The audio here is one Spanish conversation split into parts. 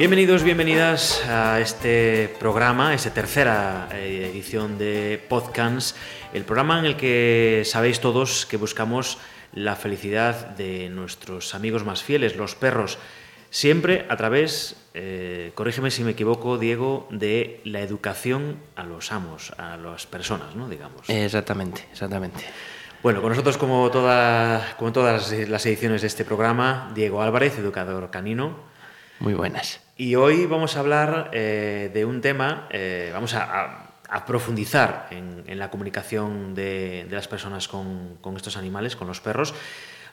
Bienvenidos, bienvenidas a este programa, esta tercera eh, edición de Podcasts, el programa en el que sabéis todos que buscamos la felicidad de nuestros amigos más fieles, los perros, siempre a través, eh, corrígeme si me equivoco, Diego, de la educación a los amos, a las personas, ¿no? Digamos. Exactamente, exactamente. Bueno, con nosotros, como, toda, como todas las ediciones de este programa, Diego Álvarez, educador canino. Muy buenas. Y hoy vamos a hablar eh, de un tema, eh, vamos a, profundizar en, la comunicación de, las personas con, estos animales, con los perros,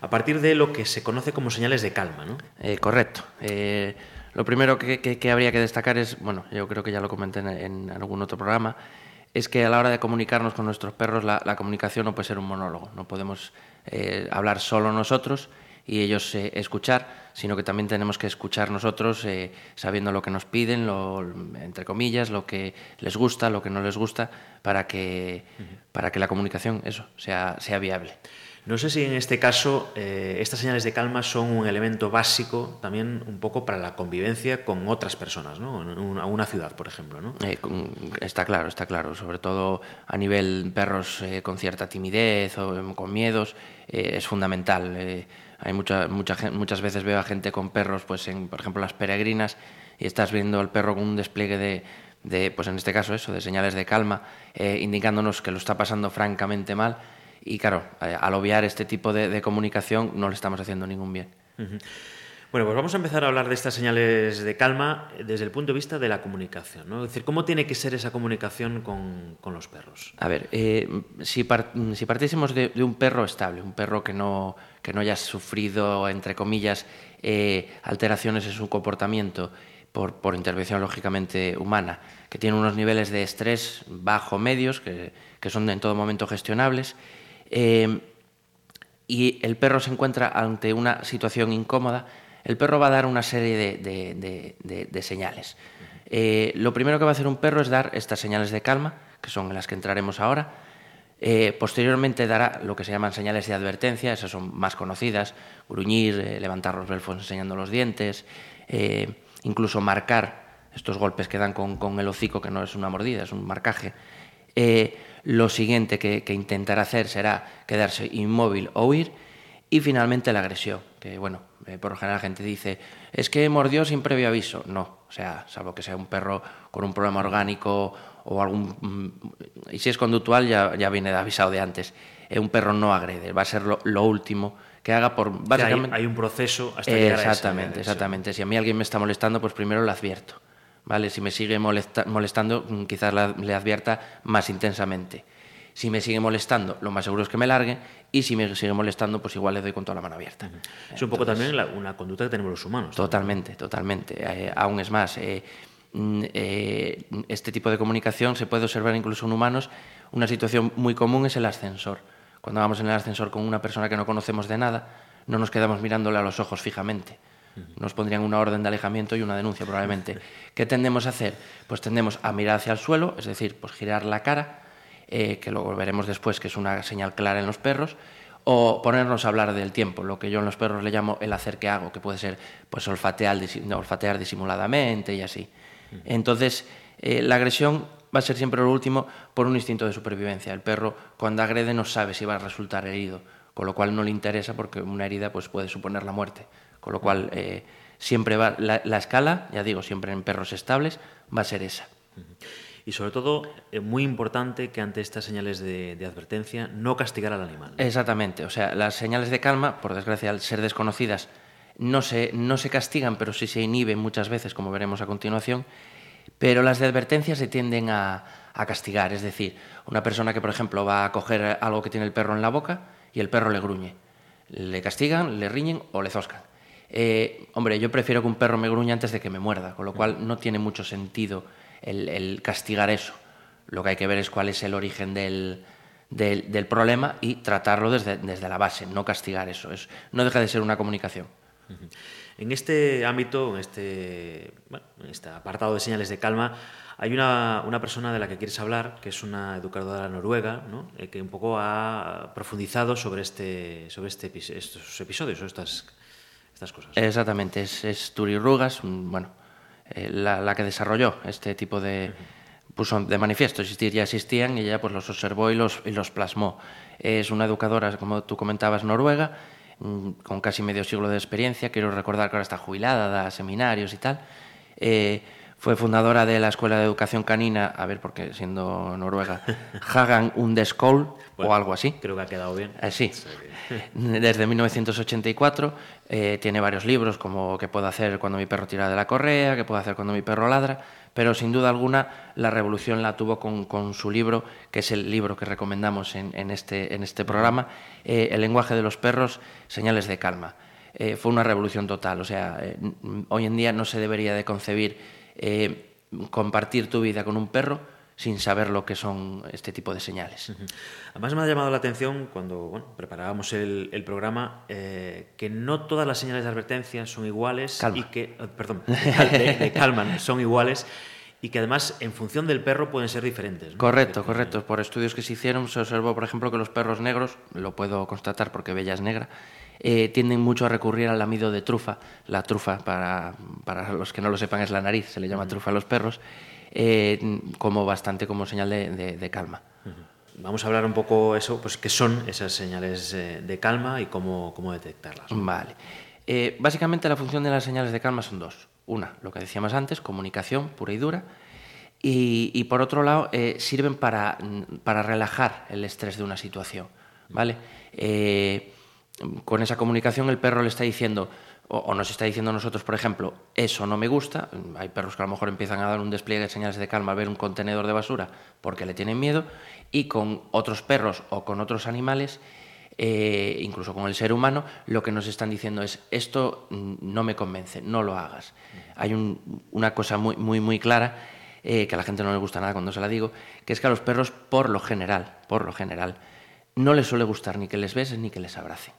a partir de lo que se conoce como señales de calma. ¿no? Eh, correcto. lo primero que, habría que destacar es, bueno, yo creo que ya lo comenté en, algún otro programa, es que a la hora de comunicarnos con nuestros perros la, la comunicación no puede ser un monólogo, no podemos hablar solo nosotros y ellos eh, escuchar, sino que también tenemos que escuchar nosotros eh, sabiendo lo que nos piden, lo, entre comillas, lo que les gusta, lo que no les gusta, para que, para que la comunicación eso, sea, sea viable. No sé si en este caso eh, estas señales de calma son un elemento básico también un poco para la convivencia con otras personas, ¿no? En una, ciudad, por ejemplo, ¿no? está claro, está claro. Sobre todo a nivel perros con cierta timidez o con miedos, es fundamental hay mucha, mucha, muchas veces veo a gente con perros, pues en, por ejemplo, las peregrinas, y estás viendo al perro con un despliegue de, de pues en este caso eso, de señales de calma, eh, indicándonos que lo está pasando francamente mal. Y claro, eh, al obviar este tipo de, comunicación no le estamos haciendo ningún bien. Bueno, pues vamos a empezar a hablar de estas señales de calma desde el punto de vista de la comunicación. ¿no? Es decir, ¿cómo tiene que ser esa comunicación con, con los perros? A ver, eh, si, partiésemos de, un perro estable, un perro que no, que no haya sufrido, entre comillas, eh, alteraciones en su comportamiento por, por, intervención lógicamente humana, que tiene unos niveles de estrés bajo medios, que, que son en todo momento gestionables, eh, y el perro se encuentra ante una situación incómoda, el perro va a dar una serie de, señales. Eh, lo primero que va a hacer un perro es dar estas señales de calma, que son las que entraremos ahora. Eh, posteriormente dará lo que se llaman señales de advertencia, esas son más conocidas, gruñir, eh, levantar los belfos enseñando los dientes, incluso marcar estos golpes que dan con, el hocico, que no es una mordida, es un marcaje. lo siguiente que, que intentará hacer será quedarse inmóvil o huir y finalmente la agresión, que bueno, eh, por lo general la gente dice, es que mordió sin previo aviso. No, o sea, salvo que sea un perro con un problema orgánico o algún... Mm, y si es conductual ya, ya viene avisado de antes. Eh, un perro no agrede, va a ser lo, último que haga por... Básicamente... hay, un proceso hasta llegar Exactamente, exactamente. Si a mí alguien me está molestando, pues primero lo advierto. ¿vale? Si me sigue molestando, mm, quizás le advierta más intensamente. Si me sigue molestando, lo más seguro es que me largue. Y si me sigue molestando, pues igual le doy con toda la mano abierta. Es un poco también una conducta que tenemos los humanos. Totalmente, totalmente. Eh, aún es más, eh, mm, eh, este tipo de comunicación se puede observar incluso en humanos. Una situación muy común es el ascensor. Cuando vamos en el ascensor con una persona que no conocemos de nada, no nos quedamos mirándole a los ojos fijamente. Nos pondrían una orden de alejamiento y una denuncia probablemente. ¿Qué tendemos a hacer? Pues tendemos a mirar hacia el suelo, es decir, pues girar la cara eh, que luego veremos después que es una señal clara en los perros, o ponernos a hablar del tiempo, lo que yo en los perros le llamo el hacer que hago, que puede ser pues olfatear, olfatear disimuladamente y así. Entonces, eh, la agresión va a ser siempre lo último por un instinto de supervivencia. El perro cuando agrede no sabe si va a resultar herido, con lo cual no le interesa porque una herida pues, puede suponer la muerte. Con lo cual, eh, siempre va, la, la, escala, ya digo, siempre en perros estables, va a ser esa y sobre todo, es muy importante que ante estas señales de, advertencia no castigar al animal. Exactamente, o sea, las señales de calma, por desgracia, al ser desconocidas, no se, no se castigan, pero sí se inhiben muchas veces, como veremos a continuación, pero las de advertencia se tienden a, a castigar, es decir, una persona que, por ejemplo, va a coger algo que tiene el perro en la boca y el perro le gruñe. Le castigan, le riñen o le zoscan. Eh, hombre, yo prefiero que un perro me gruña antes de que me muerda, con lo cual no tiene mucho sentido el, el castigar eso. Lo que hay que ver es cuál es el origen del, del, del problema y tratarlo desde, desde, la base, no castigar eso. Es, no deja de ser una comunicación. En este ámbito, en este, bueno, en este apartado de señales de calma, hay una, una, persona de la que quieres hablar, que es una educadora noruega, ¿no? eh, que un poco ha profundizado sobre, este, sobre este, estos episodios o estas, estas cosas. Exactamente, es, es Turi Rugas, bueno, eh, la, la, que desarrolló este tipo de... Puso de manifiesto existir ya existían y ella pues los observó y los, y los plasmó. Es una educadora, como tú comentabas, noruega, mm, con casi medio siglo de experiencia. Quiero recordar que ahora está jubilada, da seminarios y tal. Eh, fue fundadora de la Escuela de Educación Canina, a ver, porque siendo noruega, Hagan Undeskol bueno, o algo así. Creo que ha quedado bien. Eh, sí. Desde 1984 eh, tiene varios libros, como ¿Qué puedo hacer cuando mi perro tira de la correa? ¿Qué puedo hacer cuando mi perro ladra? Pero sin duda alguna la revolución la tuvo con, con su libro, que es el libro que recomendamos en, en, este, en este programa, eh, El lenguaje de los perros, señales de calma. Eh, fue una revolución total. O sea, eh, hoy en día no se debería de concebir eh, compartir tu vida con un perro sin saber lo que son este tipo de señales. Además me ha llamado la atención cuando bueno, preparábamos el, el programa eh, que no todas las señales de advertencia son iguales calma. y que, oh, perdón, de, de calma son iguales y que además en función del perro pueden ser diferentes. ¿no? Correcto, correcto. Por estudios que se hicieron se observó, por ejemplo, que los perros negros, lo puedo constatar porque Bella es negra, eh, tienden mucho a recurrir al lamido de trufa. La trufa, para, para los que no lo sepan, es la nariz, se le llama uh -huh. trufa a los perros, eh, como bastante como señal de, de, de calma. Uh -huh. Vamos a hablar un poco eso, pues qué son esas señales eh, de calma y cómo, cómo detectarlas. Vale. Eh, básicamente la función de las señales de calma son dos. Una, lo que decíamos antes, comunicación pura y dura. Y, y por otro lado, eh, sirven para, para, relajar el estrés de una situación. ¿vale? Eh, con esa comunicación el perro le está diciendo, o, nos está diciendo a nosotros, por ejemplo, eso no me gusta. Hay perros que a lo mejor empiezan a dar un despliegue de señales de calma al ver un contenedor de basura porque le tienen miedo. Y con otros perros o con otros animales eh, incluso con el ser humano, lo que nos están diciendo es esto no me convence, no lo hagas. Hay un, una cosa muy, muy, muy clara eh, que a la gente no le gusta nada cuando se la digo, que es que a los perros, por lo general, por lo general, no les suele gustar ni que les beses ni que les abracen.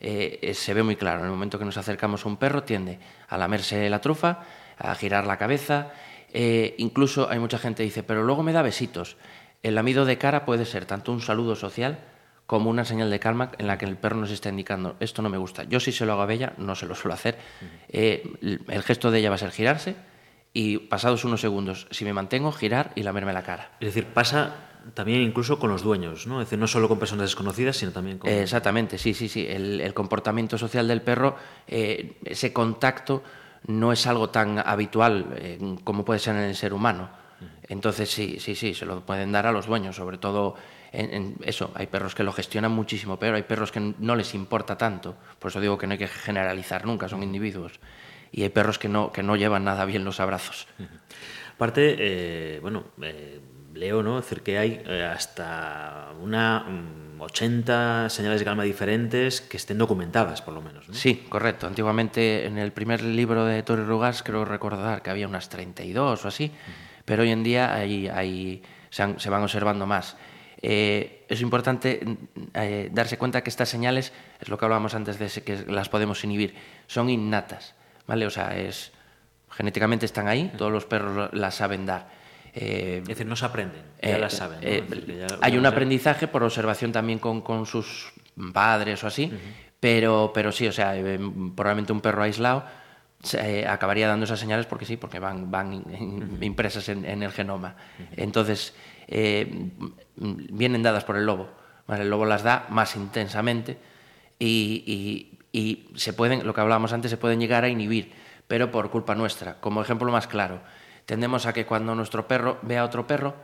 Eh, se ve muy claro, en el momento que nos acercamos a un perro tiende a lamerse la trufa, a girar la cabeza, eh, incluso hay mucha gente que dice, pero luego me da besitos. El lamido de cara puede ser tanto un saludo social como una señal de calma en la que el perro nos está indicando esto no me gusta. Yo si se lo hago a Bella, no se lo suelo hacer. Eh, el gesto de ella va a ser girarse y pasados unos segundos, si me mantengo, girar y lamerme la cara. Es decir, pasa también incluso con los dueños, ¿no? Es decir, no solo con personas desconocidas, sino también con... Exactamente, sí, sí, sí. El, el comportamiento social del perro, eh, ese contacto no es algo tan habitual eh, como puede ser en el ser humano. Entonces sí, sí, sí, se lo pueden dar a los dueños, sobre todo en, en, eso, hay perros que lo gestionan muchísimo, pero hay perros que no les importa tanto. Por eso digo que no hay que generalizar nunca, son individuos. Y hay perros que no, que no llevan nada bien los abrazos. Aparte, eh, bueno, eh, leo, ¿no? Es decir, que hay eh, hasta una um, 80 señales de calma diferentes que estén documentadas, por lo menos. ¿no? Sí, correcto. Antiguamente, en el primer libro de Torre Rugas, creo recordar que había unas 32 o así, uh -huh. pero hoy en día hay, hay, se, han, se van observando más. Eh, es importante eh, darse cuenta que estas señales, es lo que hablábamos antes de que las podemos inhibir, son innatas, ¿vale? O sea, es, genéticamente están ahí, todos los perros las saben dar. Eh, es decir, no se aprenden, ya eh, las saben. ¿no? Eh, decir, ya, hay un aprendizaje por observación también con, con sus padres o así, uh -huh. pero, pero sí, o sea, eh, probablemente un perro aislado acabaría dando esas señales porque sí, porque van, van in, in, impresas en, en, el genoma. Uh -huh. Entonces, eh, vienen dadas por el lobo. El lobo las da más intensamente y, y, y, se pueden, lo que hablábamos antes, se pueden llegar a inhibir, pero por culpa nuestra. Como ejemplo más claro, tendemos a que cuando nuestro perro ve a otro perro,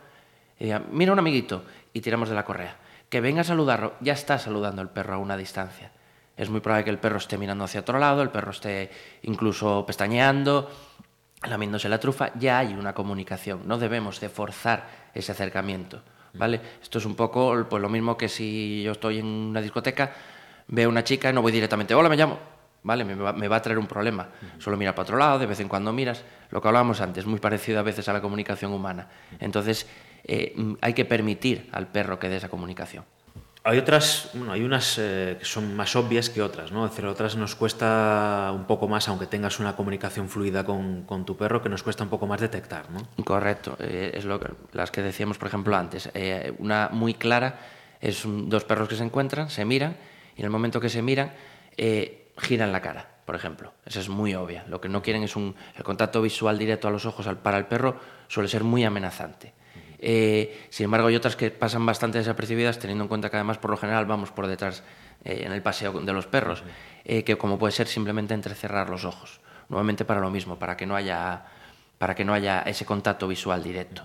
diga, mira un amiguito, y tiramos de la correa. Que venga a saludarlo, ya está saludando el perro a una distancia. Es muy probable que el perro esté mirando hacia otro lado, el perro esté incluso pestañeando, lamiéndose la trufa, ya hay una comunicación. No debemos de forzar ese acercamiento. ¿vale? Esto es un poco pues, lo mismo que si yo estoy en una discoteca, veo a una chica y no voy directamente, hola, me llamo. ¿vale? Me va, me va a traer un problema. Solo mira para otro lado, de vez en cuando miras. Lo que hablábamos antes, muy parecido a veces a la comunicación humana. Entonces, eh, hay que permitir al perro que dé esa comunicación. Hay otras, bueno, hay unas eh, que son más obvias que otras, ¿no? Es decir, otras nos cuesta un poco más, aunque tengas una comunicación fluida con, con tu perro, que nos cuesta un poco más detectar, ¿no? Correcto, eh, es lo que, las que decíamos, por ejemplo, antes. Eh, una muy clara es un- dos perros que se encuentran, se miran, y en el momento que se miran, giran la cara, por ejemplo. Esa es muy obvia. Lo que no quieren es un, el contacto visual directo a los ojos al- para el perro suele ser muy amenazante. Eh, sin embargo, hay otras que pasan bastante desapercibidas, teniendo en cuenta que además por lo general vamos por detrás eh, en el paseo de los perros, eh, que como puede ser simplemente entrecerrar los ojos. Nuevamente para lo mismo, para que no haya, para que no haya ese contacto visual directo.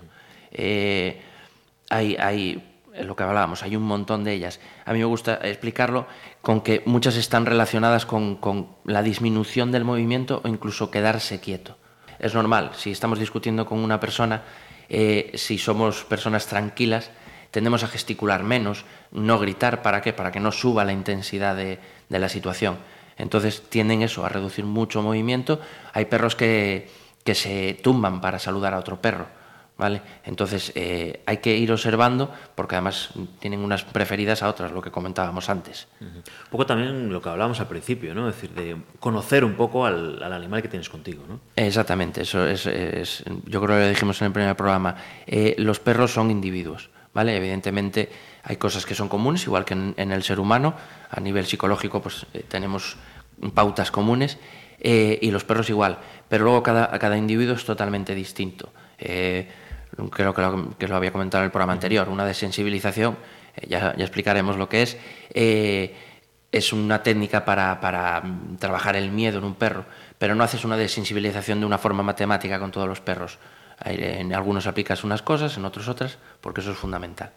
Hay, hay es lo que hablábamos, hay un montón de ellas. A mí me gusta explicarlo con que muchas están relacionadas con, la disminución del movimiento o incluso quedarse quieto. Es normal, si estamos discutiendo con una persona, eh, si somos personas tranquilas, tendemos a gesticular menos, no gritar, ¿para qué? Para que no suba la intensidad de, la situación. Entonces tienden eso, a reducir mucho movimiento. Hay perros que se tumban para saludar a otro perro. ¿Vale? Entonces eh, hay que ir observando porque además tienen unas preferidas a otras, lo que comentábamos antes. Un poco también lo que hablábamos al principio, ¿no? Es decir, de conocer un poco al, al animal que tienes contigo, ¿no? Exactamente, eso es, es- yo creo que lo dijimos en el primer programa. Eh, los perros son individuos, ¿vale? Evidentemente hay cosas que son comunes, igual que en, en el ser humano. A nivel psicológico, pues eh, tenemos pautas comunes y los perros igual. Pero luego cada, cada individuo es totalmente distinto. Eh, creo que lo, que lo había comentado en el programa anterior. Una desensibilización, eh, ya, ya explicaremos lo que es. eh, es una técnica para, para, mm, trabajar el miedo en un perro, pero no haces una desensibilización de una forma matemática con todos los perros. En algunos aplicas unas cosas, en otros otras, porque eso es fundamental.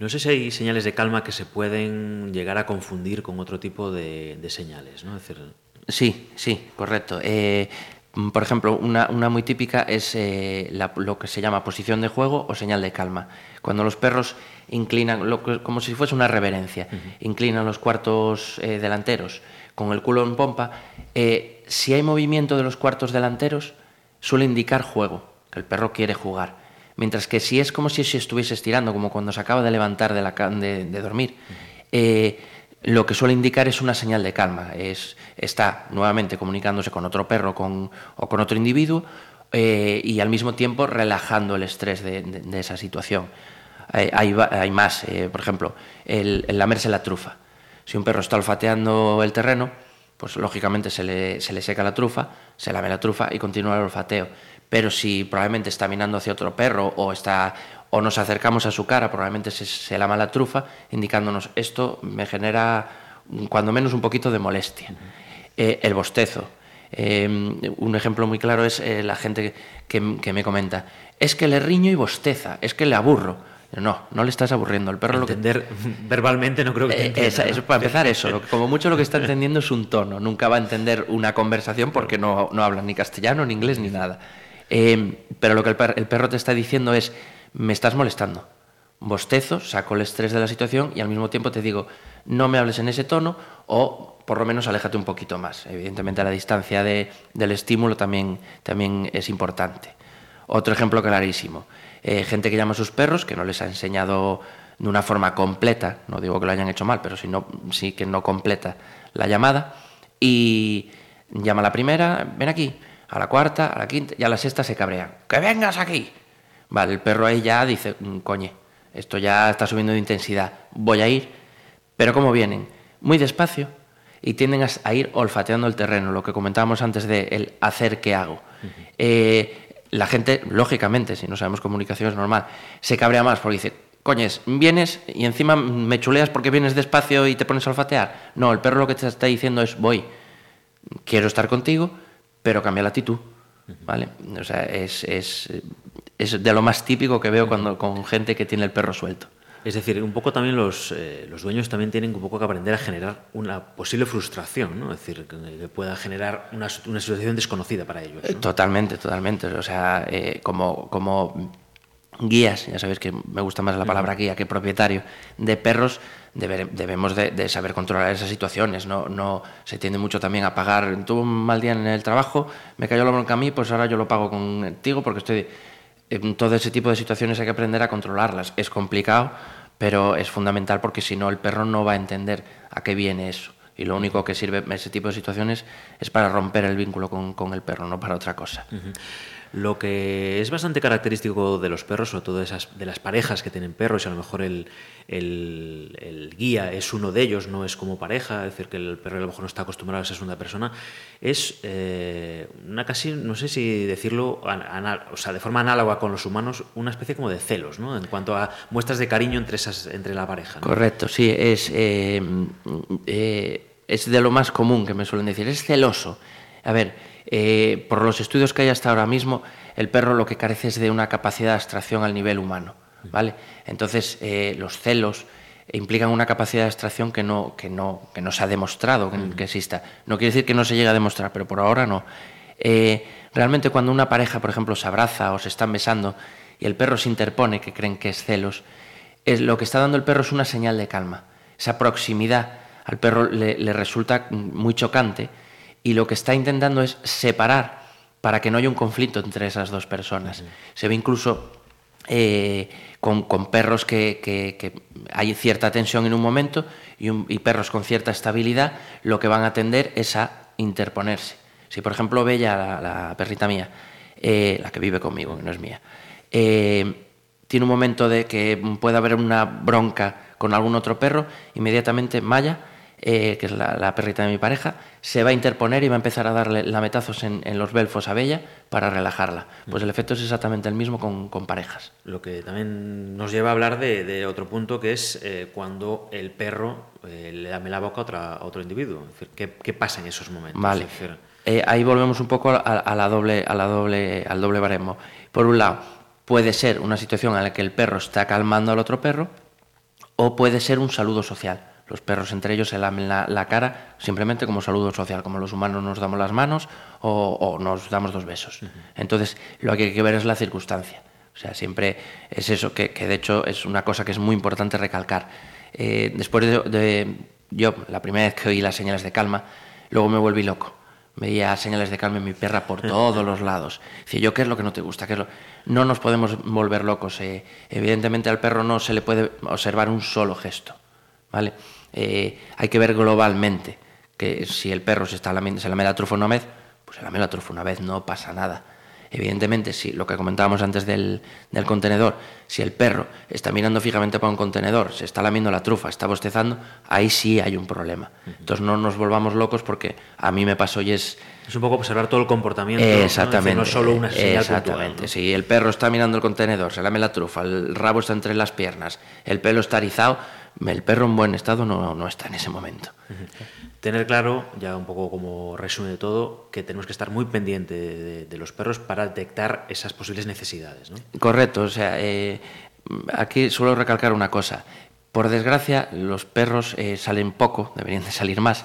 No sé si hay señales de calma que se pueden llegar a confundir con otro tipo de, de señales, ¿no? Es decir, Sí, sí, correcto. Eh, por ejemplo, una, una muy típica es eh, la- lo que se llama posición de juego o señal de calma. Cuando los perros inclinan, lo que- como si fuese una reverencia, inclinan los cuartos eh, delanteros con el culo en pompa, eh, si hay movimiento de los cuartos delanteros, suele indicar juego, que el perro quiere jugar. Mientras que si es como si se estuviese estirando, como cuando se acaba de levantar de, la de, de dormir, eh, lo que suele indicar es una señal de calma. Es, está nuevamente comunicándose con otro perro con- o con otro individuo eh, y al mismo tiempo relajando el estrés de, esa situación. Va- hay más, eh, por ejemplo, el, el lamerse la trufa. Si un perro está olfateando el terreno, pues lógicamente se le, se le seca la trufa, se lame la trufa y continúa el olfateo. Pero si probablemente está mirando hacia otro perro o, está, o nos acercamos a su cara, probablemente se, la trufa, indicándonos esto me genera cuando menos un poquito de molestia. Eh, el bostezo. Eh, un ejemplo muy claro es eh, la gente que, que me comenta, es que le riño y bosteza, es que le aburro. No, no le estás aburriendo. El perro lo que entender verbalmente no creo que te eh, entienda, para empezar, eso. Lo como mucho lo que está entendiendo es un tono. Nunca va a entender una conversación porque no, no hablan ni castellano, ni inglés, ni nada. Eh, pero lo que el, per- el perro te está diciendo es, me estás molestando. Bostezo, saco el estrés de la situación y al mismo tiempo te digo, no me hables en ese tono o por lo menos aléjate un poquito más. Evidentemente la distancia de- del estímulo también, también es importante. Otro ejemplo clarísimo. Eh, gente que llama a sus perros, que no les ha enseñado de una forma completa, no digo que lo hayan hecho mal, pero si no, sí que no completa la llamada, y llama a la primera, ven aquí, a la cuarta, a la quinta, y a la sexta se cabrean. ¡Que vengas aquí! Vale, el perro ahí ya dice, "Mm, coñe, esto ya está subiendo de intensidad, voy a ir, pero ¿cómo vienen? Muy despacio y tienden a, ir olfateando el terreno, lo que comentábamos antes de el hacer que hago. Eh, la gente, lógicamente, si no sabemos comunicación es normal, se cabrea más porque dice, coñes, vienes y encima me chuleas porque vienes despacio y te pones a olfatear. No, el perro lo que te está diciendo es, voy, quiero estar contigo, pero cambia la actitud. ¿Vale? O sea, es, es, es de lo más típico que veo cuando con gente que tiene el perro suelto. Es decir, un poco también los, eh, los dueños también tienen un poco que aprender a generar una posible frustración, ¿no? Es decir, que, pueda generar una, una situación desconocida para ellos. Eh, ¿no? Totalmente, totalmente. O sea, eh, como, como guías, ya sabéis que me gusta más la palabra guía que propietario, de perros, debemos de, saber controlar esas situaciones. No, no se tiende mucho también a pagar. Tuve un mal día en el trabajo, me cayó la bronca a mí, pues ahora yo lo pago contigo porque estoy. En todo ese tipo de situaciones hay que aprender a controlarlas. Es complicado, pero es fundamental porque si no, el perro no va a entender a qué viene eso. Y lo único que sirve ese tipo de situaciones es para romper el vínculo con, el perro, no para otra cosa. Lo que es bastante característico de los perros, sobre todo de, esas, de las parejas que tienen perros, y a lo mejor el, el, guía es uno de ellos, no es como pareja, es decir, que el perro a lo mejor no está acostumbrado a ser segunda persona, es eh, una casi, no sé si decirlo, o sea, de forma análoga con los humanos, una especie como de celos, ¿no? En cuanto a muestras de cariño entre, esas, entre la pareja. Correcto, sí, es, eh, eh, es de lo más común que me suelen decir, es celoso. A ver, eh, por los estudios que hay hasta ahora mismo, el perro lo que carece es de una capacidad de abstracción al nivel humano. ¿vale? Entonces, eh, los celos implican una capacidad de abstracción que no, que no, que no se ha demostrado que, exista. No quiere decir que no se llegue a demostrar, pero por ahora no. Eh, realmente cuando una pareja, por ejemplo, se abraza o se están besando y el perro se interpone, que creen que es celos, es, lo que está dando el perro es una señal de calma. Esa proximidad al perro le resulta muy chocante y lo que está intentando es separar para que no haya un conflicto entre esas dos personas. Se ve incluso eh, con, perros que, hay cierta tensión en un momento y, perros con cierta estabilidad, lo que van a tender es a interponerse. Si, por ejemplo, Bella, la, perrita mía, eh, la que vive conmigo, que no es mía, eh, tiene un momento de que pueda haber una bronca con algún otro perro, inmediatamente Maya eh, que es la, perrita de mi pareja, se va a interponer y va a empezar a darle lametazos en, los belfos a Bella para relajarla. Pues el efecto es exactamente el mismo con, parejas. Lo que también nos lleva a hablar de, otro punto que es eh, cuando el perro eh, le dame la boca a, otra, otro individuo. ¿qué, pasa en esos momentos? Vale. ahí volvemos un poco a, la doble, a la doble, al doble baremo. Por un lado, puede ser una situación en la que el perro está calmando al otro perro o puede ser un saludo social los perros entre ellos se lamen la, cara simplemente como saludo social, como los humanos nos damos las manos o, nos damos dos besos. Entonces, lo que hay que ver es la circunstancia. O sea, siempre es eso, que, de hecho es una cosa que es muy importante recalcar. Eh, después de, yo, la primera vez que oí las señales de calma, luego me volví loco. Veía señales de calma en mi perra por todos los lados. Decía yo, ¿qué es lo que no te gusta? ¿Qué es lo... No nos podemos volver locos. Eh. Evidentemente al perro no se le puede observar un solo gesto. ¿vale? Eh, hay que ver globalmente que si el perro se está lamiendo, se lame la trufa una vez, pues se lame la trufa una vez, no pasa nada. Evidentemente, si lo que comentábamos antes del, contenedor, si el perro está mirando fijamente para un contenedor, se está lamiendo la trufa, está bostezando, ahí sí hay un problema. Entonces no nos volvamos locos porque a mí me pasó y es... Es un poco observar todo el comportamiento. Exactamente. ¿no? solo una señal Exactamente. Si el perro está mirando el contenedor, se lame la trufa, el rabo está entre las piernas, el pelo está erizado, el perro en buen estado no, no está en ese momento. Tener claro, ya un poco como resumen de todo, que tenemos que estar muy pendientes de, los perros para detectar esas posibles necesidades. ¿no? Correcto, o sea, eh, aquí suelo recalcar una cosa. Por desgracia, los perros eh, salen poco, deberían de salir más.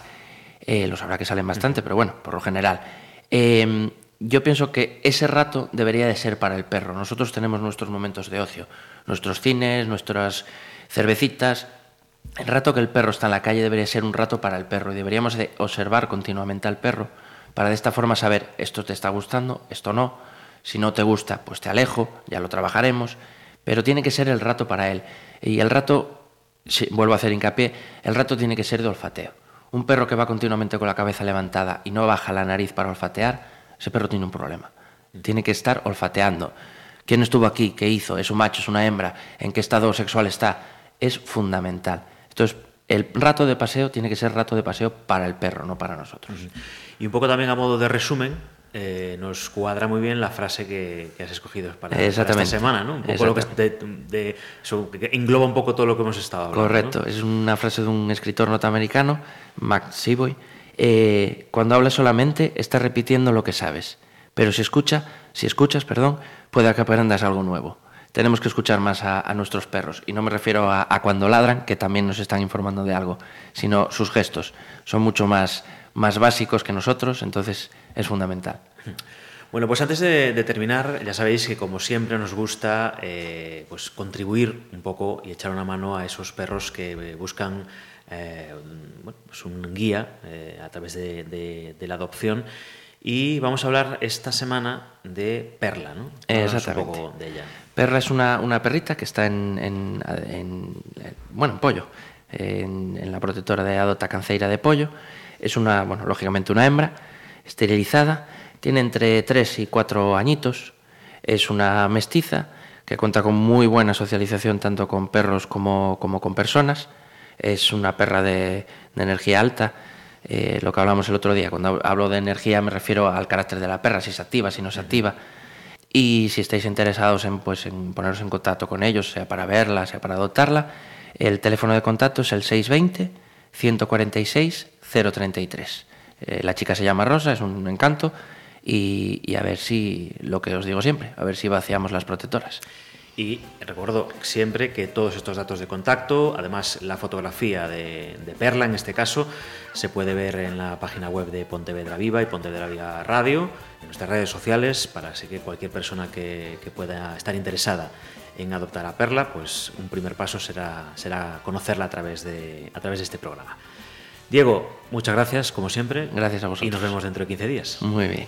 Eh, los habrá que salen bastante, pero bueno, por lo general. yo pienso que ese rato debería de ser para el perro. Nosotros tenemos nuestros momentos de ocio, nuestros cines, nuestras cervecitas, el rato que el perro está en la calle debería ser un rato para el perro y deberíamos de observar continuamente al perro para de esta forma saber esto te está gustando, esto no, si no te gusta pues te alejo, ya lo trabajaremos, pero tiene que ser el rato para él. Y el rato, si, vuelvo a hacer hincapié, el rato tiene que ser de olfateo. Un perro que va continuamente con la cabeza levantada y no baja la nariz para olfatear, ese perro tiene un problema. Tiene que estar olfateando. ¿Quién estuvo aquí? ¿Qué hizo? ¿Es un macho? ¿Es una hembra? ¿En qué estado sexual está? Es fundamental. Entonces, el rato de paseo tiene que ser rato de paseo para el perro, no para nosotros. Y un poco también a modo de resumen, eh, nos cuadra muy bien la frase que, has escogido para, esta semana, ¿no? Un poco lo que, de, engloba un poco todo lo que hemos estado hablando. Correcto, es una frase de un escritor norteamericano, Max Seaboy. Eh, cuando hablas solamente, estás repitiendo lo que sabes, pero si escucha, si escuchas, perdón, puede que aprendas algo nuevo tenemos que escuchar más a, nuestros perros. Y no me refiero a, cuando ladran, que también nos están informando de algo, sino sus gestos. Son mucho más, más básicos que nosotros, entonces es fundamental. Bueno, pues antes de, de terminar, ya sabéis que como siempre nos gusta eh, pues contribuir un poco y echar una mano a esos perros que eh, buscan eh, bueno, pues un guía eh, a través de, de- de la adopción. Y vamos a hablar esta semana de Perla, ¿no? Exactamente. un poco de ella. Perla es una, una perrita que está en, en- en- bueno, en pollo, en, en la protectora de Adota Canceira de Pollo. Es una, bueno, lógicamente una hembra, esterilizada, tiene entre 3 y 4 añitos, es una mestiza que cuenta con muy buena socialización tanto con perros como, como con personas. Es una perra de, de energía alta, eh, lo que hablamos el otro día. Cuando hablo de energía me refiero al carácter de la perra, si se activa, si no se activa. Y si estáis interesados en, pues, en poneros en contacto con ellos, sea para verla, sea para adoptarla, el teléfono de contacto es el 620-146-033. Eh, la chica se llama Rosa, es un encanto, y, y a ver si, lo que os digo siempre, a ver si vaciamos las protectoras. Y recuerdo siempre que todos estos datos de contacto, además la fotografía de, de Perla en este caso, se puede ver en la página web de Pontevedra Viva y Pontevedra Viva Radio, en nuestras redes sociales, para así que cualquier persona que, que pueda estar interesada en adoptar a Perla, pues un primer paso será, será conocerla a través, de, a través de este programa. Diego, muchas gracias, como siempre. Gracias a vosotros. Y nos vemos dentro de 15 días. Muy bien.